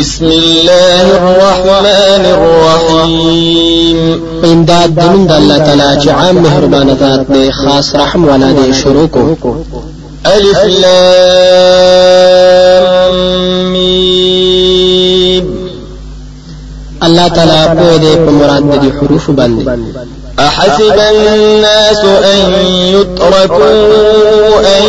بسم الله الرحمن الرحيم. امداد دمن الله تعالی چې عام مهربان ذات دی خاص رحم والا دی شروع کو. ألف لام میم. الله تعالی په دې په مراد د حروف باندې أحسب الناس أن يتركوا أن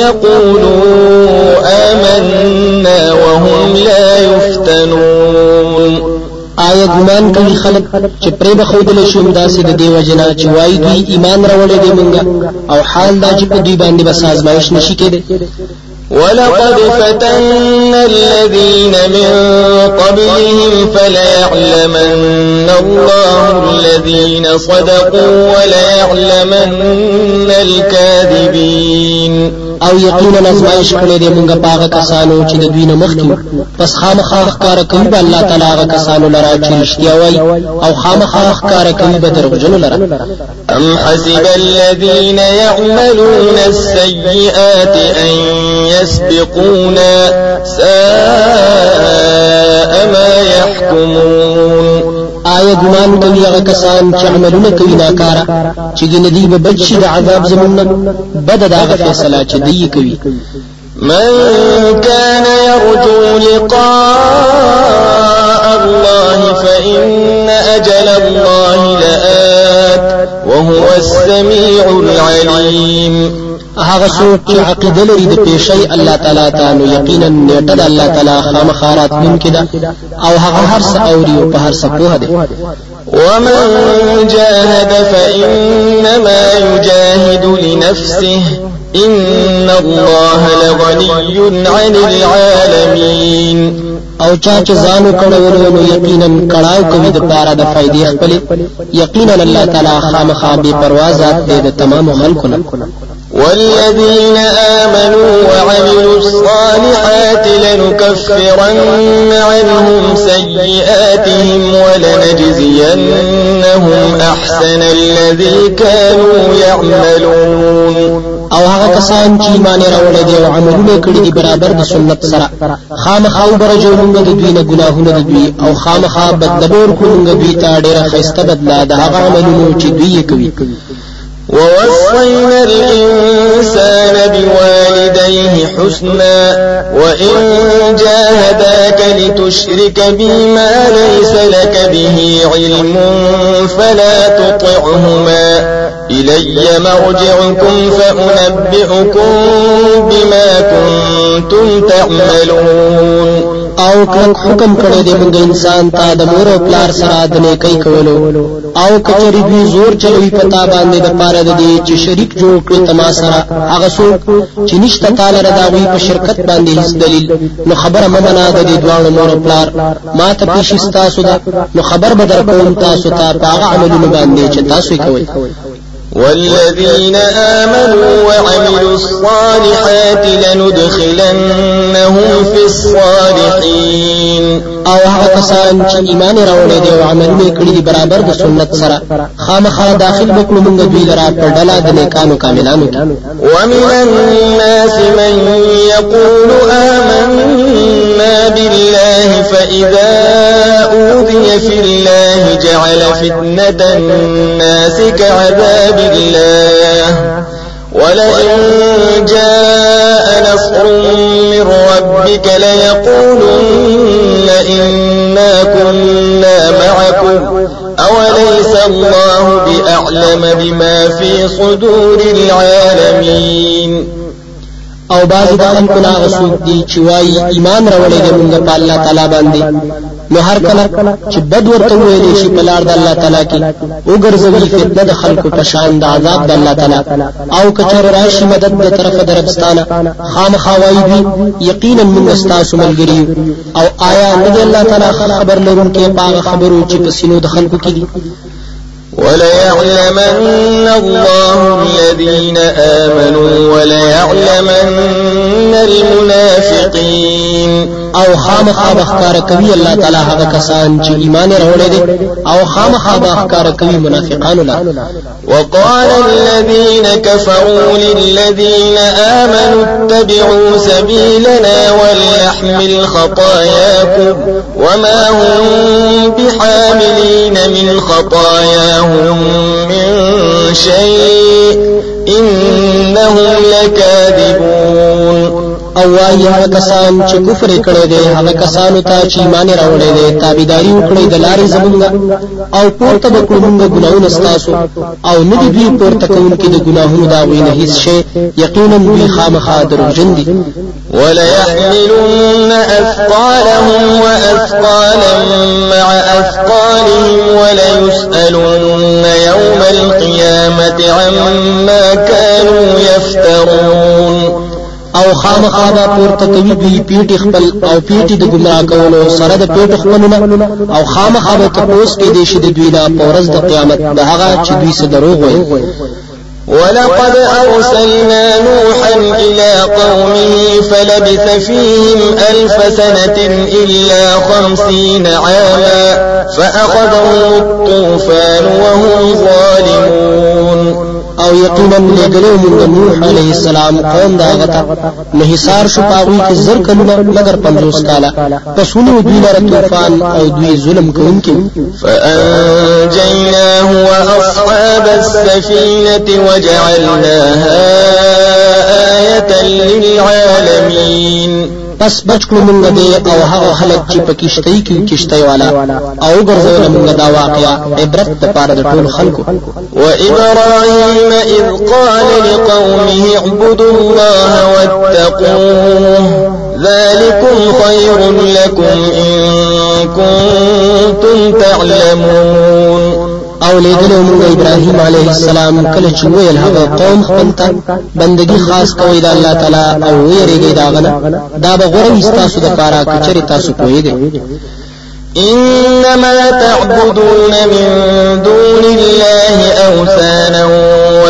يقولوا آمنا وهم لا يفتنون. آیا ګمان کوي خلک چې پرې به خودل شي داسې د دیو جنا چې وایي دوی ایمان راوړي دی مونږه؟ أو حال دا چې په دوی باندې بس آزمایش نشي کېده ولقد فتنا الذين من قبلهم فليعلمن الله الذين صدقوا وليعلمن الكاذبين. أو یقینا ازمایش کړی دی مونږه پاغه کسانو چې د دوی نه پس خامخا ښکار کوي به الله تعالی هغه کسانو لرا چې رښتیا وایي او خامخا ښکار کوي به دروغجنو لرا ام حسب الذين يعملون السيئات ان يسبقونا ساء ما يحكمون آیا ګمان کوي هغه کسان چې عملونه کوي ناکاره چې ګندې به بچ شي د عذاب زمونږ بد دغه فیصله چې دی کوي من كان يرجو لقاء الله فإن أجل الله لآت وهو السميع العليم. هغه څوک چې عقیده لري د پیشي الله تعالی ته نو یقینا نیټه د الله تعالی خامخارات ممکن ده أو هغه هر څه اوري أو په هر څه پوهه ده ومن جاهد فإنما يجاهد لنفسه. إن الله لغني عن العالمين. أو چا چې ځانو کړو نو یقینا کړهو کوي د پاره د فائدې خپل یقینا الله تعالی خامخا به پروازات دې د تمام خلکو نه. والذين آمنوا وعملوا الصالحات لنكفرن عنهم سيئاتهم ولنجزينهم أحسن الذي كانوا يعملون أو هغه کسان چې ایمان راوړل دي أو عملونه کړی دي برابر د سنت سره. خامخا برجو موږ د دوی نه ګناهونه د دوی أو خامخا بدلور کو موږ دوی ته ډیره خسته بدلا د هغه عملونو چې دوی کوي. ووصينا الإنسان بوالديه حسنا وإن جاهداك لتشرك بما ليس لك به علم فلا تطعهما. إلي مرجعكم فأنبئكم بما كنتم تعملون. او کلک حکم کړی دی موږ انسان ته د مور او پلار سره د نیکۍ کولو. او کچری دوی زور چلوي په تا باندې د پاره د دې چې شریک جوړ کړي تما سره. هغه څوک چې نشته تعالی رضا وي په شرکت باندې هیڅ دلیل. نو خبره ممنا د دې دوه مور او پلار. ما ته پیش تاسو ده. نو خبر بدر کوم تاسو ته هغه عملونه باندې چې تاسو کوي والذين آمنوا وعملوا الصالحات لندخلنهم في الصالحين. او هغه کسان چې ایمان راوړي دي او عملونه کړی دي برابر د سنت سره خامخا داخل وکړو موږ دوی لرا په ډله د نیکانو کاملانو کې. ومن الناس من يقول آمنا بالله فإذا أوذي في الله جعل فتنة الناس كعذاب الله ولئن جاء نصر من ربك ليقولن إنا كنا معكم. أوليس الله بأعلم بما في صدور العالمين. او باز د خلکو نه دي چې وایي ایمان راوړی دی مونږ په نو هر کله چې بد ورته ویلې شي په لار د الله تعالی کې وګرځوي فتنه د خلکو په شان د عذاب د الله تعالی. او کچر راشي مدد د طرفه د رب ستا نه خامخا وایي دي یقینا موږ استاسو ملګری او آیا نه الله تعالی خبر لرونکي په هغه خبرو چې په سینو د خلکو کې دي؟ وليعلمن الله الذين آمنوا وليعلمن المنافقين. أو خامخا بخکار کوي الله تعالی هغه کسان چې ایمان راوړي دي أو خامخا بخکار کوي منافقان لا وقال الذين كفروا للذين آمنوا اتبعوا سبيلنا وليحمل خطاياكم وما هم بحاملين من خطاياهم من شيء إنهم لكاذبون او وايي هغه کسان چې کفر کړي دي هغه کسانو ته چې ایمان راوړي دي تابعداري وکړي د لارې زمونږ او پورته به کومږ ګناهونه ستاسو او نه دي دوی پورته کوونکي د ګناهونو دا وینه هیڅ شي یقینا دوی خامخا دروغجن دي. وليحملن أثقالهم وأثقالا مع أثقالهم وليسألن يوم القيامة عما كانوا يفترون. او خامخا به پورته کوي دوی پیټ خپل او پیټ د ګمراه کولو سره د پیټ خپلونه. او خامخا به تاسو کې دي چې د دوی نه پورز د قیامت د هغه چې دوی سره دروغ وایي. ولقد أرسلنا نوحا إلى قومه فلبث فيهم ألف سنة إلا خمسين عاما فأخذهم الطوفان وهم ظالمون. أو یقینا لګلو موږ نوح علیه السلام قوم دا غتا نه حصار شو پاوی کې زر کلونه مگر 50 کاله. پس ونو دوی لره طوفان أو دوی ظلم کوونکي. فأنجيناه وأصحاب السفينة وجعلناها آية للعالمين. پس بچ کړو موږ دې أو هغه خلک چې په کشتۍ کې کشتۍ والا أو ګرځول موږ دا واقعا عبرت لپاره د ټول خلکو. وإبراهيم إذ قال لقومه اعبدوا الله واتقوه ذلكم خير لكم إن كنتم تعلمون. او لیدلو موږ ابراهيم عليه السلام کله چې ویل هغه قوم خپل ته بندگی خاص کوي د الله تعالی او ویریږي دا غنه دا به غوړی تاسو د پاره کچري تاسو دي إنما تعبدون من دون الله أوثانا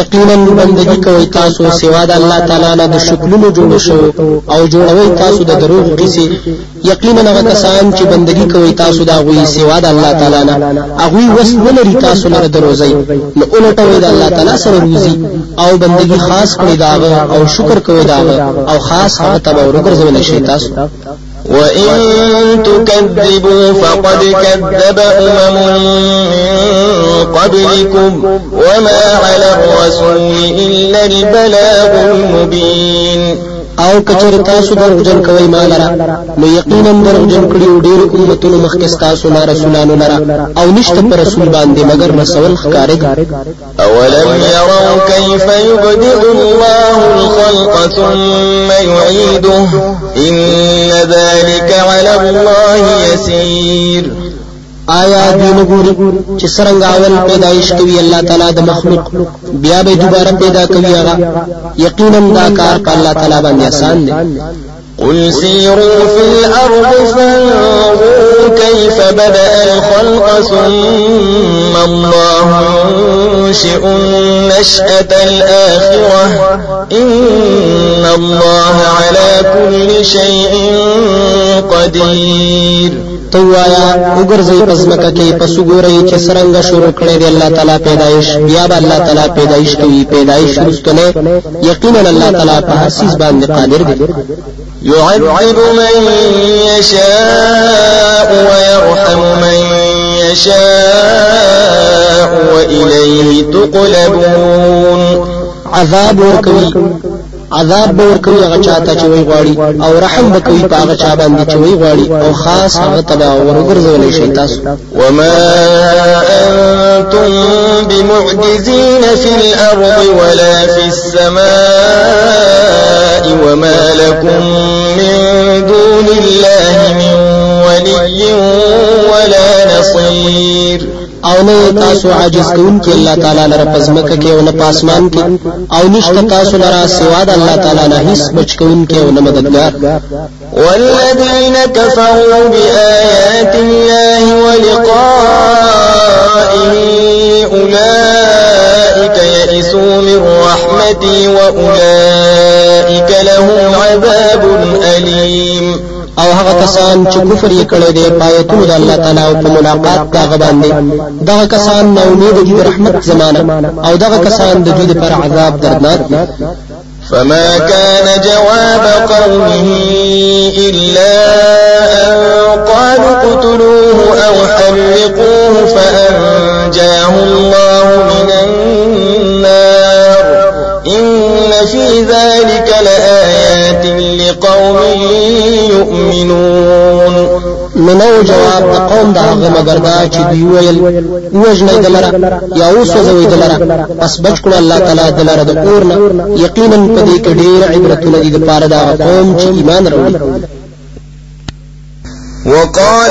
یقینا بندگی کوي تاسو سوا د الله تعالی نه د شکلونو جوړ شو او جوړوي تاسو د دروغ قصې یقینا هغه کسان چې بندگی کوي تاسو دا غوي سوا د الله تعالی نه. هغه وس ولري تاسو لره دروځي نو اولټوي د الله تعالی سره روزي او بندگی خاص کړی دا او شکر کوي دا او خاص هغه تبع ورګرځول شي تاسو. وإن تكذبوا فقد كذب أمم قبلكم وما على الرسول إلا البلاغ المبين. او کچر تاسو دروغجن کوي ما لره نو یقینا دروغجن کړي ډیر امتونو مخکې تاسو نه رسولانو لره او نشته پر رسول باندې مگر رسول ښکاره أولم يروا كيف يبدئ الله الخلق ثم يعيده؟ إن ذلك على الله يسير. آیا دوی نګوري چې څنګه آول پیدایش کوي الله تعالی د مخلوق؟ بیا به دوباره پیدا کوي هغه یقینا دا کار په الله تعالی باندې آسان دی. قل سيروا في الأرض فانظروا كيف بدأ الخلق ثم الله ينشئ النشأة الآخرة. إن الله على كل شيء قدير توایا وګرځي پزمکه کې پس ګوري چې سرنګ شروع کړي دی الله تعالی پیدایش بیا به الله تعالی پیدایش کوي پیدایش رستنه یقینا الله تعالی په هر چیز باندې قادر دی. يعذب من يشاء ويرحم من يشاء وإليه تقلبون. عذاب ورکوي عذاب به ورکوي هغه چاته چې وی غواړي أو رحم به کوي په هغه چا باندې چې وی غواړي أو خاص هغه تبا ورګرځولې شي تاسو. وما أنتم بمعجزين في الأرض ولا في السماء وما لكم من دون الله من ولي ولا نصير او نه تاسو عاجز کوونکی الله تعالی لره پزمکه کې او نه پاسمان کې. او نشته تاسو لره سوا د الله تعالی نه هیڅ بچ کوونکی او نه مددگار. والذين كفروا بآيات الله ولقائه کسان چې کفر یې کړی دی پایتونو د الله تعالی أو په ملاقات دا باندې دغه کسان نو امید دي رحمت زمانه أو دغه کسان د دوی لپاره عذاب دردناک فما كان جواب قومه إلا أن قالوا اقتلوه أو حرقوه فأنجاه الله من النار. إن في ذلك لآيات لقوم يؤمنون. منو جواب د قوم دا هغه مگر دا چې دی ویل وجنه دلره یا زوی دلره پس بچ کړه الله تعالی دلره د اورنا یقینا په دې کې ډېر عبرتونه دي د پاره دا قوم چې ایمان وروړي وقال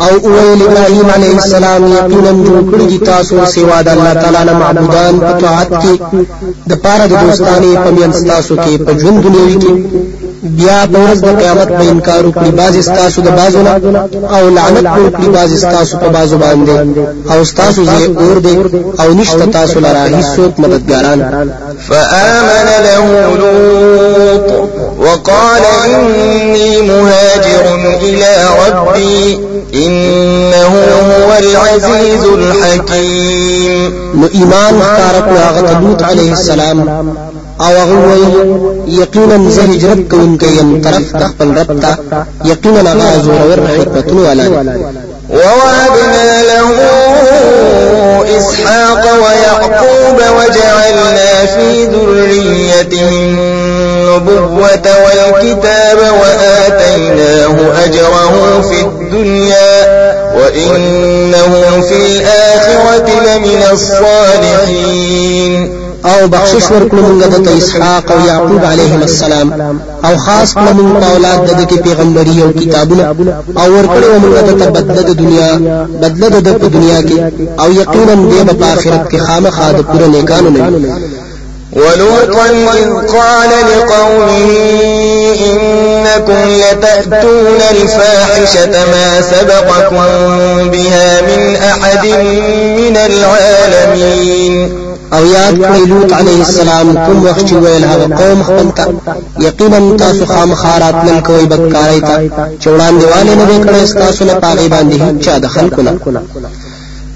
او اویل ابراهيم عليه السلام یقینا جوړ کړی دي تاسو سیوا د الله تعالی نه معبودان په طاعت کې د پاره د دوستانه په میان تاسو کې په ژوند دنیوي کې بیا په ورځ د قیامت به انکار وکړي باز ستاسو د بازو نه او لعنت وکړي باز ستاسو په بازو باندې. او ستاسو زای اور دي او نشته تاسو لره هیڅوک مددګاران. فآمن له لوط وقال إني مهاجر إلى ربي إنه العزيز الحكيم. نو ایمان کړ هغه لوط عليه السلام. أو هغه یقینا زه هجرت کوونکی يم طرف خپل رب ته. یقینا هغه زورور حکمتونه والا ووهبنا له إسحاق ويعقوب وجعلنا في ذريته النبوة والكتاب وآتيناه أجره في الدنيا. وإنه في الآخرة لمن الصالحين. أو بخشش ورکړو موږ د إسحاق أو یعقوب علیهم السلام. أو خاص کړو موږ په أولاد د کې پیغمبري أو کتابونه أو ورکړو موږ د بدله د دنیا بدله د دنیا کې أو یقینا دې په آخرت کې خامخا د پوره نیکانو نه ولوطا إذ قال لقومه إنكم لتأتون الفاحشة ما سبقكم بها من أحد من العالمين. أو یاد کړئ لوط علیه السلام کوم وخت چې ویل هغه قوم خپل ته یقینا تاسو خامخارات نن کوي بدکارای ته چوڑان دیواله نه کړی تاسو نه پاغي باندې هیڅ د خلکو نه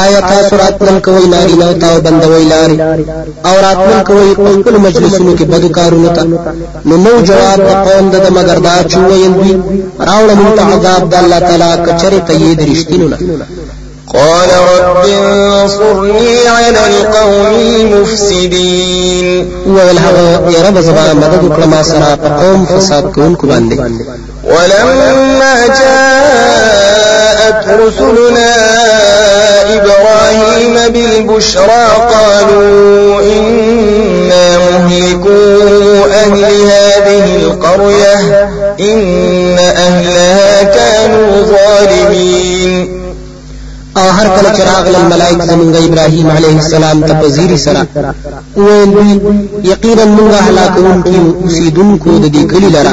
آیا تاسو راتلل کوي ناری نو تاو بندوي لاري او راتلل کوي خپل مجلسونو کې بدو کارونو ته نو نو جواب قوم د مگر دا چې ویل وي راوړل موږ عذاب د الله تعالی کچره ته یې درشتینو نه قال رب انصرني على القوم المفسدين ویل هغه یا رب زما مدد وکړه ما سره په قوم فساد کوونکو باندې ولما جاءت رسلنا إبراهيم بالبشرى قالوا إنا مهلكوا أهل هذه القرية إن أهلها كانوا ظالمين. أو هر کله چراغ ل ملائک زمونږ إبراهيم عليه السلام ته پذيري سره ویل یقینا موږ هلاکونکي اوسیدونکو د دې کلی لره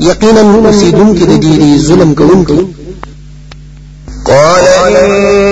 یقینا اوسیدونکو د دې ظلم کوونکو قال إن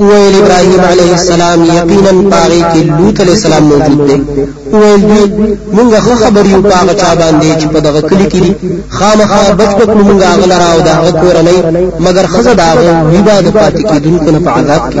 ویل ابراهيم عليه السلام یقینا پاغي کې لوط عليه السلام موجود دی. ویل دوی مونږه خبر یو پاغه چا باندې چې په دغه کلی کې دي. خامخا بچ بچ مونږه غل راو دا کورنۍ مگر خزه داغه ویباد پاتې کیدونکو نه په عذاب کې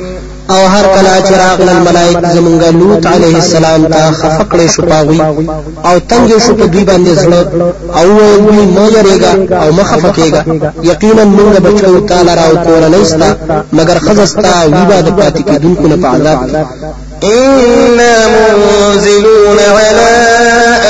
أو هر کلا چې راغل الملائک زمونږ لوط علیه السلام ته خفقړې شو پاوي أو تنگ شو په دوی باندې زړه أو وی مو یریګا أو مخه فکیګا یقینا موږ بچو تعالی راو کور نه استا مگر خزستا وی باد پاتې کیدونکو نه په عذاب إنا منزلون على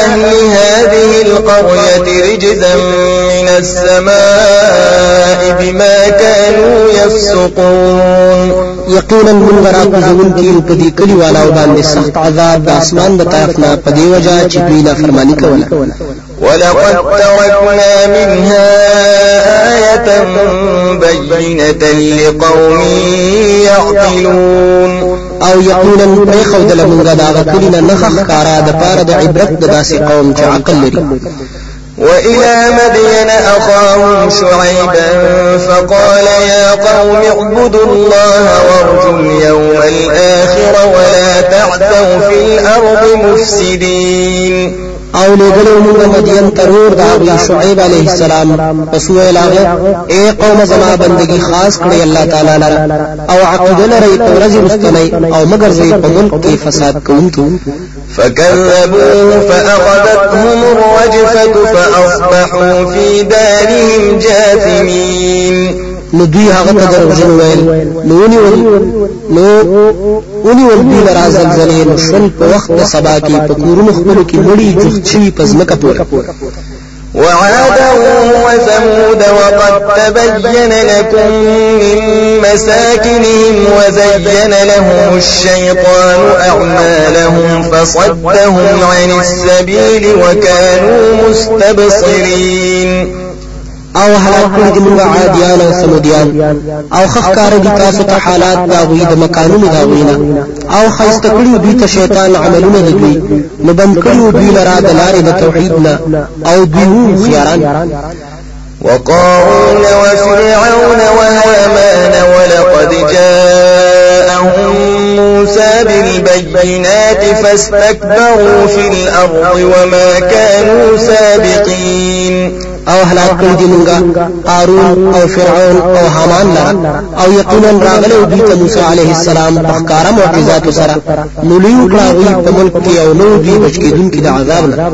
أهل هذه القرية رجزا من السماء بما كانوا يفسقون. یقینا من غرا کوزون کی په دې کلی والا باندې سخت عذاب د اسمان د طرف نه په دې وجہ چې دوی نه فرمانی کوله ولقد تركنا منها آية بينة لقوم يعقلون. أو یقینا پرې خو د لمونګه دا کلی نه نخ کارا د پاره د عبرت د داسې قوم چې عقل لري. وإلى مدين أخاهم شعيبا فقال يا قوم اعبدوا الله وارجوا اليوم الآخر ولا تعثوا في الأرض مفسدين. أو لګلو موږ مدین ترور دا شعیب علیہ السلام پس ویلاغه اے قوم زما بندگی خاص کړی الله تعالی لره أو عقیده لري تورځي مستنی أو مگر زی په ملک کې فساد کوونکو فكذبوه فأخذتهم الرجفة فأصبحوا في دارهم جاثمين۔ نو دوی هغه ته دروژن ویل نو ونی ول نو ونی ول دوی لرا زلزلې نو شل په وخت د سبا کې په کورونو خپل کې مړی جوخت شوی پزمکه پورا. وعادا وثمود وقد تبين لكم من مساكنهم وزين لهم الشيطان أعمالهم فصدهم عن السبيل وكانوا مستبصرين. أو هلاک کړی د موږ عادیان أو سمودیان أو خخکار دي تاسو ته حالات دا غوي د مکانونو دا غوینا أو خیست کړی دوی ته شیطان عملونه د دوی نو بند دوی لرا د لارې د توحید نه أو دوی خياران وقارون وفرعون وهامان ولقد جاءهم موسى بالبينات فاستكبروا في الأرض وما كانوا سابقين. أو هلاک کړی دي مونږه قارون أو فرعون أو حامان لرا أو یقینا راغله دوی ته موسی علیه السلام ښکارا معجزات سره نو لیو کړه کې أو نو دوی بچ کېدونکي د عذاب نه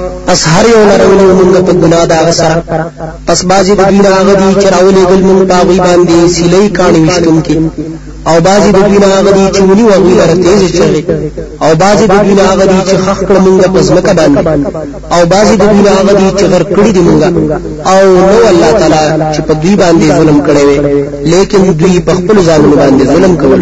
پس هر یو لرولې مونږ په ګناه دا سره پس بازي د دین هغه دي چې راولې ګل مونږ پاغوي باندې سیلې کاني وشتون کې او بازي د دین هغه دي چې ونی وغوي لره تیز چغي او بازي د دین هغه دي چې خخ کړ مونږ په ځمکه باندې او بازي د دین هغه دي چې غر کړی دي مونږ او نو الله تعالی چې په دوی باندې ظلم کړی وي لیکن دوی په خپل ځانونو باندې ظلم کول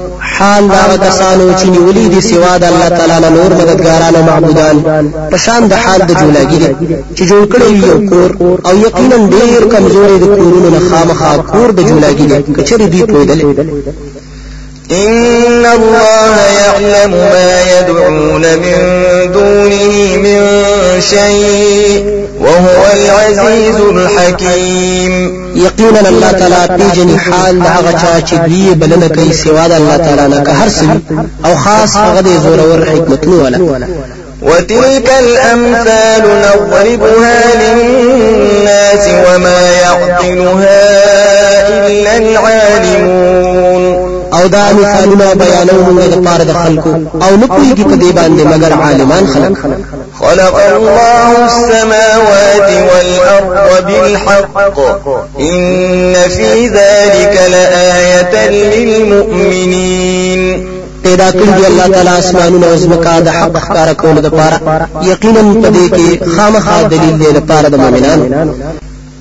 حال دا کسانو چې نیولې دي سوا د الله تعالی نه نور مددګاران او معبودان په شان د حال د جوړاګي دي چې جوړ کړی یو کور او یقینا ډیر کمزوري د کورونو نه خامخا کور د جوړاګي دي کچري دی پویدل إن الله يعلم ما يدعون من دونه من شيء وهو العزيز الحكيم. یقینا الله تعالی پیجن حال د هغه چا چې دی بلنه کوي سوا د الله تعالی نه که هر څه أو خاص هغه د زور حکمتونو ولا. وتلك الأمثال نضربها للناس وما يعقلها إلا العالمون. أو دا مثالونه بیانو موږ د پاره د خلکو. أو نه پوهیږي په دې باندې مگر عالمان خلک. خلق الله السماوات والأرض بالحق. إن في ذلك لآية للمؤمنين. پیدا کړی دی الله تعالی اسمانونه أو زمکا د حق ښکارا کولو لپاره. یقینا په دې کې خامخا دلیل دی لپاره د مؤمنانو.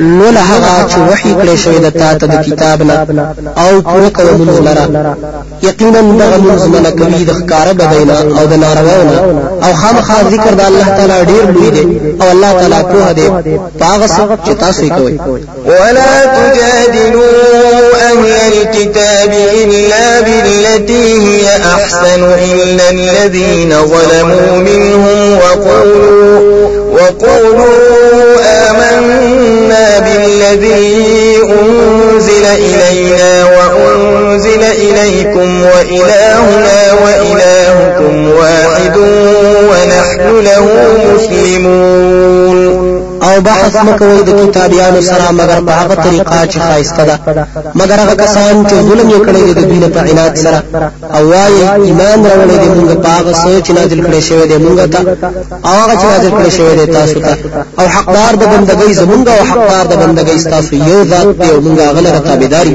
نو له هغه چې وحي کړی شوی د تا ته د کتاب نه أو پوره کوي مونږ لره. یقینا دغه مونږ منه کوي د ښکارا بدینا أو د نارواونه أو خامخا ذکر د الله تعالی ډیر لوی دی أو الله تعالی په دې تاسو کوي ولا تجادلوا أهل الكتاب إلا بالتي هي أحسن إلا الذين ظلموا منهم وقولوا وقولوا آمنا بالذي أنزل إلينا وأنزل إليكم وإلهنا وإلهكم واحد ونحن له مسلمون. او بحث مکوي د کتابیانو سره مگر په هغه طریقه چې خایسته ده. مگر هغه کسان چې ظلم یې کړی دی د دین په عنایت سره. او وايي ایمان راوړی دی موږ په هغه سوچ نازل کړی شوی دی موږ ته او هغه چې نازل کړی شوی دی تاسو ته. او حقدار د بندګۍ زمونږ او حقدار د بندګۍ تاسو یو ذات دی او موږ هغه لپاره تابعداري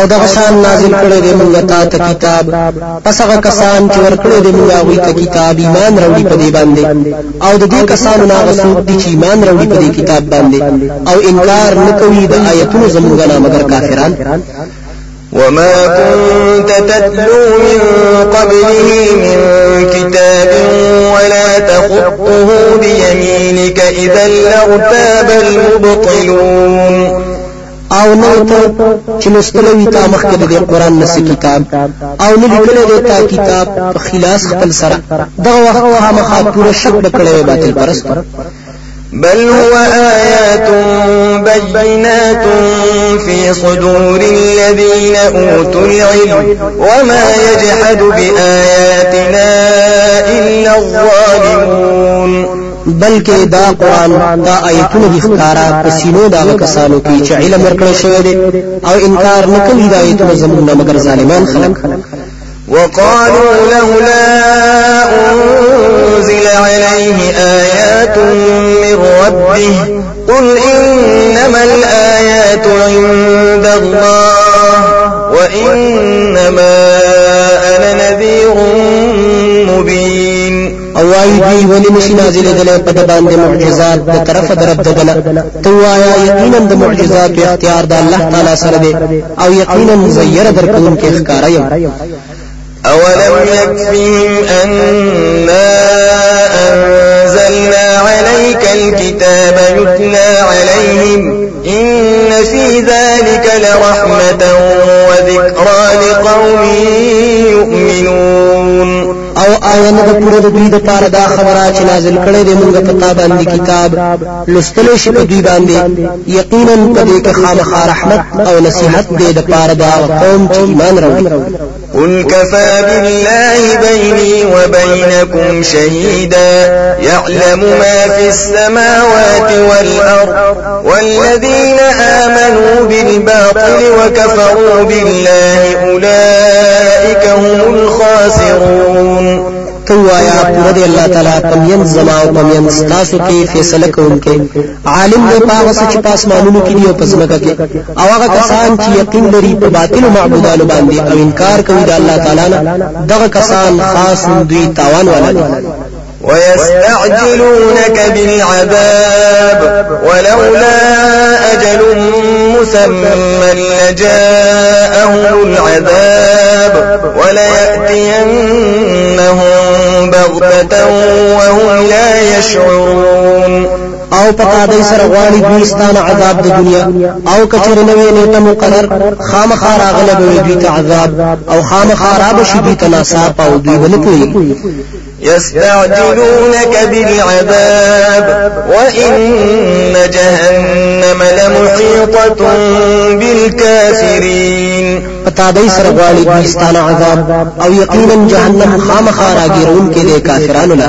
أو دغه شان نازل کړی دی موږ ته کتاب. پس هغه کسان چې ورکړی دی موږ هغه ته کتاب ایمان راوړي په دې باندې. او د دې کسانو نه څوک دي چې ایمان راوړي په دې کتاب باندې. او انکار نه کوي د آیتونو زموږ نه مگر کافران. وما كنت تتلو من قبله من كتاب ولا تخطه بيمينك إذا لارتاب المبطلون او نه وې ته چې لستلوي تا مخکې د قرآن نس کتاب أو نه لیکلې د تا کتاب په خلاص خپل سره. دغه وخت خامخا پوره شک وکړې باطل پرست بل هو آيات بينات في صدور الذين أوتوا العلم وما يجحد بآياتنا إلا الظالمون. بلکې دا قرآن دا آیتونه د ښکارا په سینو دا کسانو کې چې علم ورکړی شوی دی أو انکار نه کوي دا آیتونه زمونږ مگر ظالمان خلک. وقالوا لولا أنزل عليه آيات من ربه قل إنما الآيات عند الله وإنما دی ولې نشي نازل دلې په باندې معجزات د طرف درب تو وایا یقینا د معجزات اختیار د الله تعالی سره دی أو یقینا زیر درکون کې ښکارا یم. أولم يكفهم أنا أنزلنا عليك الكتاب يتلى عليهم. إن في ذلك لرحمة وذكرى لقوم يؤمنون. نه د پوره د دوی د پاره دا خبره چې نازل کړي دی موږ په تا باندې کتاب لستل شي په دوی باندې یقینا په دې کې خامخا رحمت أو نصيحت دې د پاره دا قوم چې ایمان راوړي. قل كفى بالله بيني وبينكم شهيدا يعلم ما في السماوات والأرض والذين آمنوا بالباطل وكفروا بالله أولئك هم الخاسرون. ته وایا دی الله تعالی پمین زما أو پمین تاسو کې فیصله کوونکې عالم دی پاغه چې پاسمانونو کې دی أو پسمکه کې أو هغه کسان چې یقین لري په باطل معبودانو باندې أو انکار کوي د الله تعالی نه دغه کسان خاص دوی تاوان والا دي ويستعجلونك بالعذاب ولولا أجل مسمى لجاءهم العذاب وليأتينهم وهم لا يشعرون. أو پتا دای سره غواړي دوی عذاب د دنیا. أو کچر نوې نیټه مقرر خامخا راغله به دوی ته عذاب. أو خامخا را بشي دوی ته ناصاف أو دوی ولکوي يستعجلونك بالعذاب وإن جهنم لمحيطة بالكافرين. پتا دای سره غواړي دوی ستانه عذاب أو یقینا جهنم خامخا راګیرون کې د کافرانو لا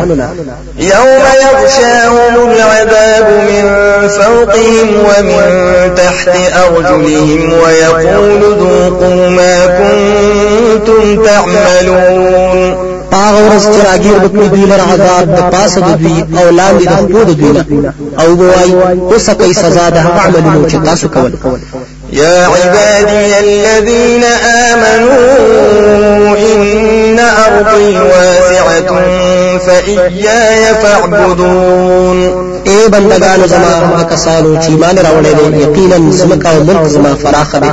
يوم يغشاهم العذاب من فوقهم ومن تحت أرجلهم ويقول ذوقوا ما كنتم تعملون. پاغ ورځ چې راګیر بکړي دوی لر عذاب د پاسه د دوی أو لاندې د خپل د دوی. أو وای اوس کوي سزا د هغه عملونو چې تاسو کول. يا عبادي الذين آمنوا إن أرضي واسعة فإياي فاعبدون. اے بندگانو زما هغه کسانو چې ایمان راوړل دي یقینا زمکا أو ملک زما فراخ دي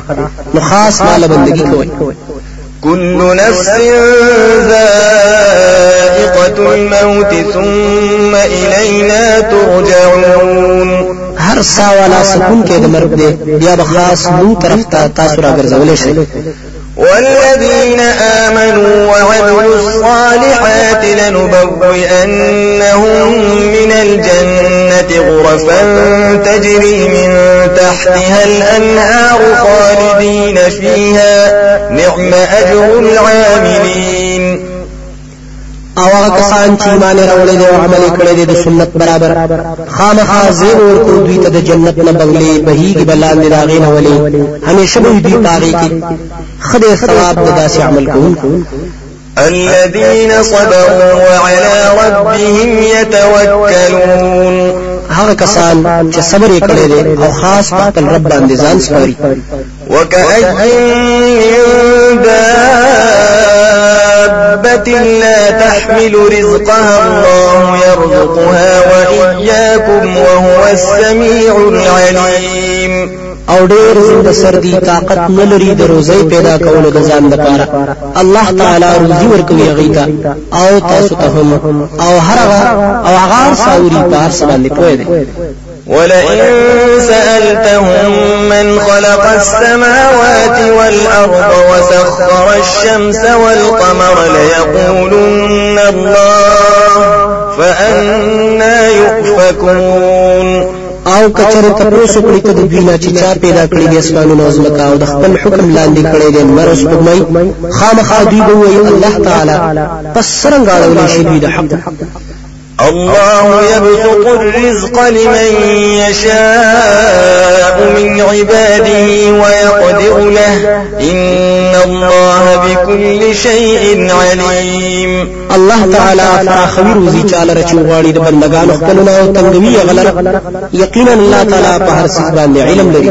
نو خاص مال بندگی کوي كل نفس ذائقة الموت ثم إلينا ترجعون. هر سا والا څکونکې د مرګ دی بیا به خاص مون طرف ته تاسو راګرځولې شئ. والذين آمنوا وعملوا الصالحات لنبوئنهم من الجنة غرفا تجري من تحتها الأنهار خالدين فيها. نعم أجر العاملين. أو هغه کسان چې ایمان راوړل دي أو عمل کړی دي د سنت برابر۔ خامخا زیر ورکو دوی ته د جنت نه بغلې بهيږي بلان دي داغې نه ولي همیشه به دوی پاږي کې ښه دی ثواب د داسې عمل کوونکو الذين صبروا وعلى ربهم يتوكلون۔ هغه کسان چې صبر یې کړی دی أو خاص په خپل رب باندې ځان سپاري وكأي من دابة لا تحمل رزقها الله يرزقها وإياكم وهو السميع العليم. أو ډېر زنده سردي طاقت نه لري د روزي پیدا کولو د ځان لپاره الله تعالی روزي ورکوي غیتا آو تاسو ته هم. آو هر آو هغه ساوري پار باندې پوي دي ولئن سألتهم من خلق السماوات والأرض وسخر الشمس والقمر ليقولن الله فأنا يؤفكون. آو کچره تاسو کړی ته د دوی چې چا پیدا کړی د اسمانونو أو ځمکه أو د خپل حکم لاندې کړی دی مر اوس پګمای خامخا دوی به وي الله تعالی پس څنګه اړولې شي دوی د حق. الله يبسط الرزق لمن يشاء من عباده ويقدر له. إن الله بكل شيء عليم. الله تعالی فراخوي روزي چاله رچو غواړي د بندگانو خپلونه أو تنګوي غلره یقینا الله تعالی په هر څه باندې علم لري.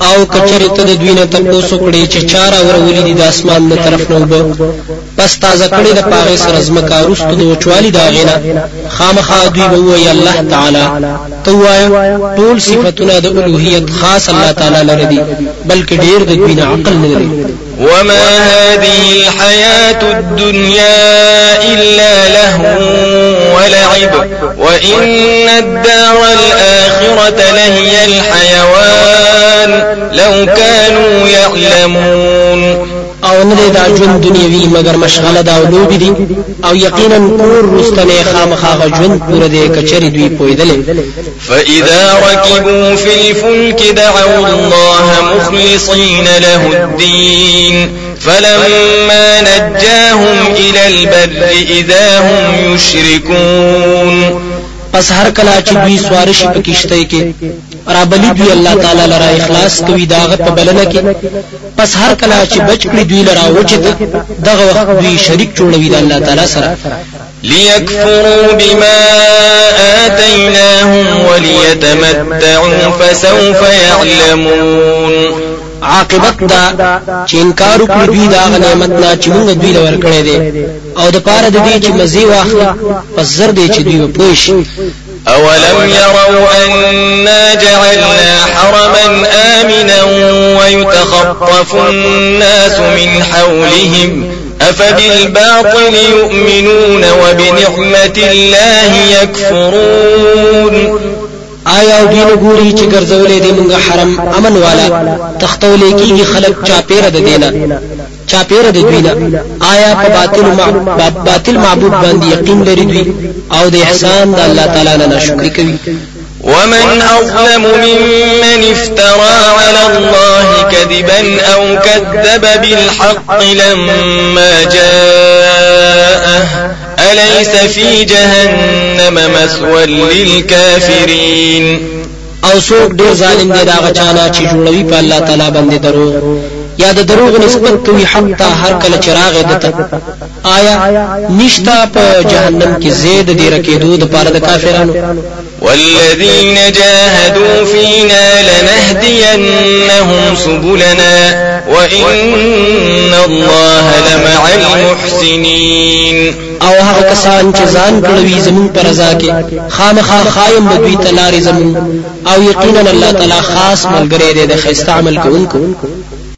او کچری ته د دوی نه تاسو کړي چې چاره ورولې دي د اسمان له طرف نه وب پس تازه کړي د پاغه سره زمکا رستو د وچوالي دا غینا خامخا دوی به وي الله تعالی. تو وایا ټول صفاتونه د الوهیت خاص الله تعالی لري دي بلکې ډیر د دوی نه عقل نه لري وما هذه الحياة الدنيا إلا لهو ولعب وإن الدار الآخرة لهي الحيوان لو كانوا يعلمون او نه دا ژوند دنیوي مگر مشغله دا او لوبي دي. او یقینا کور رستنه خامخا ژوند پوره دي کچرې دوی پوهیدلې فإذا ركبوا في الفلك دعوا الله مخلصين له الدين فلما نجاهم إلى البر إذا هم يشركون. پس هر کله چې دوی سوارشي په کشته کې رابلي دوی الله تعالی لرا اخلاص کوي داغه په بلنه کې. پس هر کله چې بچ کړی دوی لرا وچت دغه وخت دوی شریک جوړوي د الله تعالی سره. ليكفروا بما آتيناهم وليتمتعوا فسوف يعلمون. عاقبت دا چې انکار وکړي دوی دا نعمت نه چې موږ دوی له ورکړې دي. او د پاره د دې چې مزي واخلي پس زر دي چې دوی پوښ أولم يروا أنا جعلنا حرما آمنا ويتخطف الناس من حولهم أفبالباطل يؤمنون وبنعمة الله يكفرون آیا أو دین ګوري چې ګرځولې دي موږ حرم امن والا تختولې کیږي خلق چا پیر د دینا چا پیر د دوینا آیا په باطل باطل معبود باندې یقین لري دوی أو د احسان د الله تعالی نه ناشکری کوي ومن أظلم ممن افترى على الله كذبا أو كذب بالحق لما جاءه أليس في جهنم مثوى للكافرين؟ أو څوک ډیر ظالم دی د هغه چا نه چې جوړوي په الله تعالی باندې درو۔ یا د دروغ نسبت کوي حق ته هر کله چې راغی دته آیا نشتا په جهنم کې زید دی رکیدو د پاره د کافرانو؟ والذين جاهدوا فينا لنهدينهم سبلنا وإن الله لمع المحسنين. او هغه کسان چې ځان کړوي زمون پر رضا کې خامخا خایم د دوی تلاري زمون او یقینا الله تعالی خاص ملګری دی د خیسته عمل کوونکو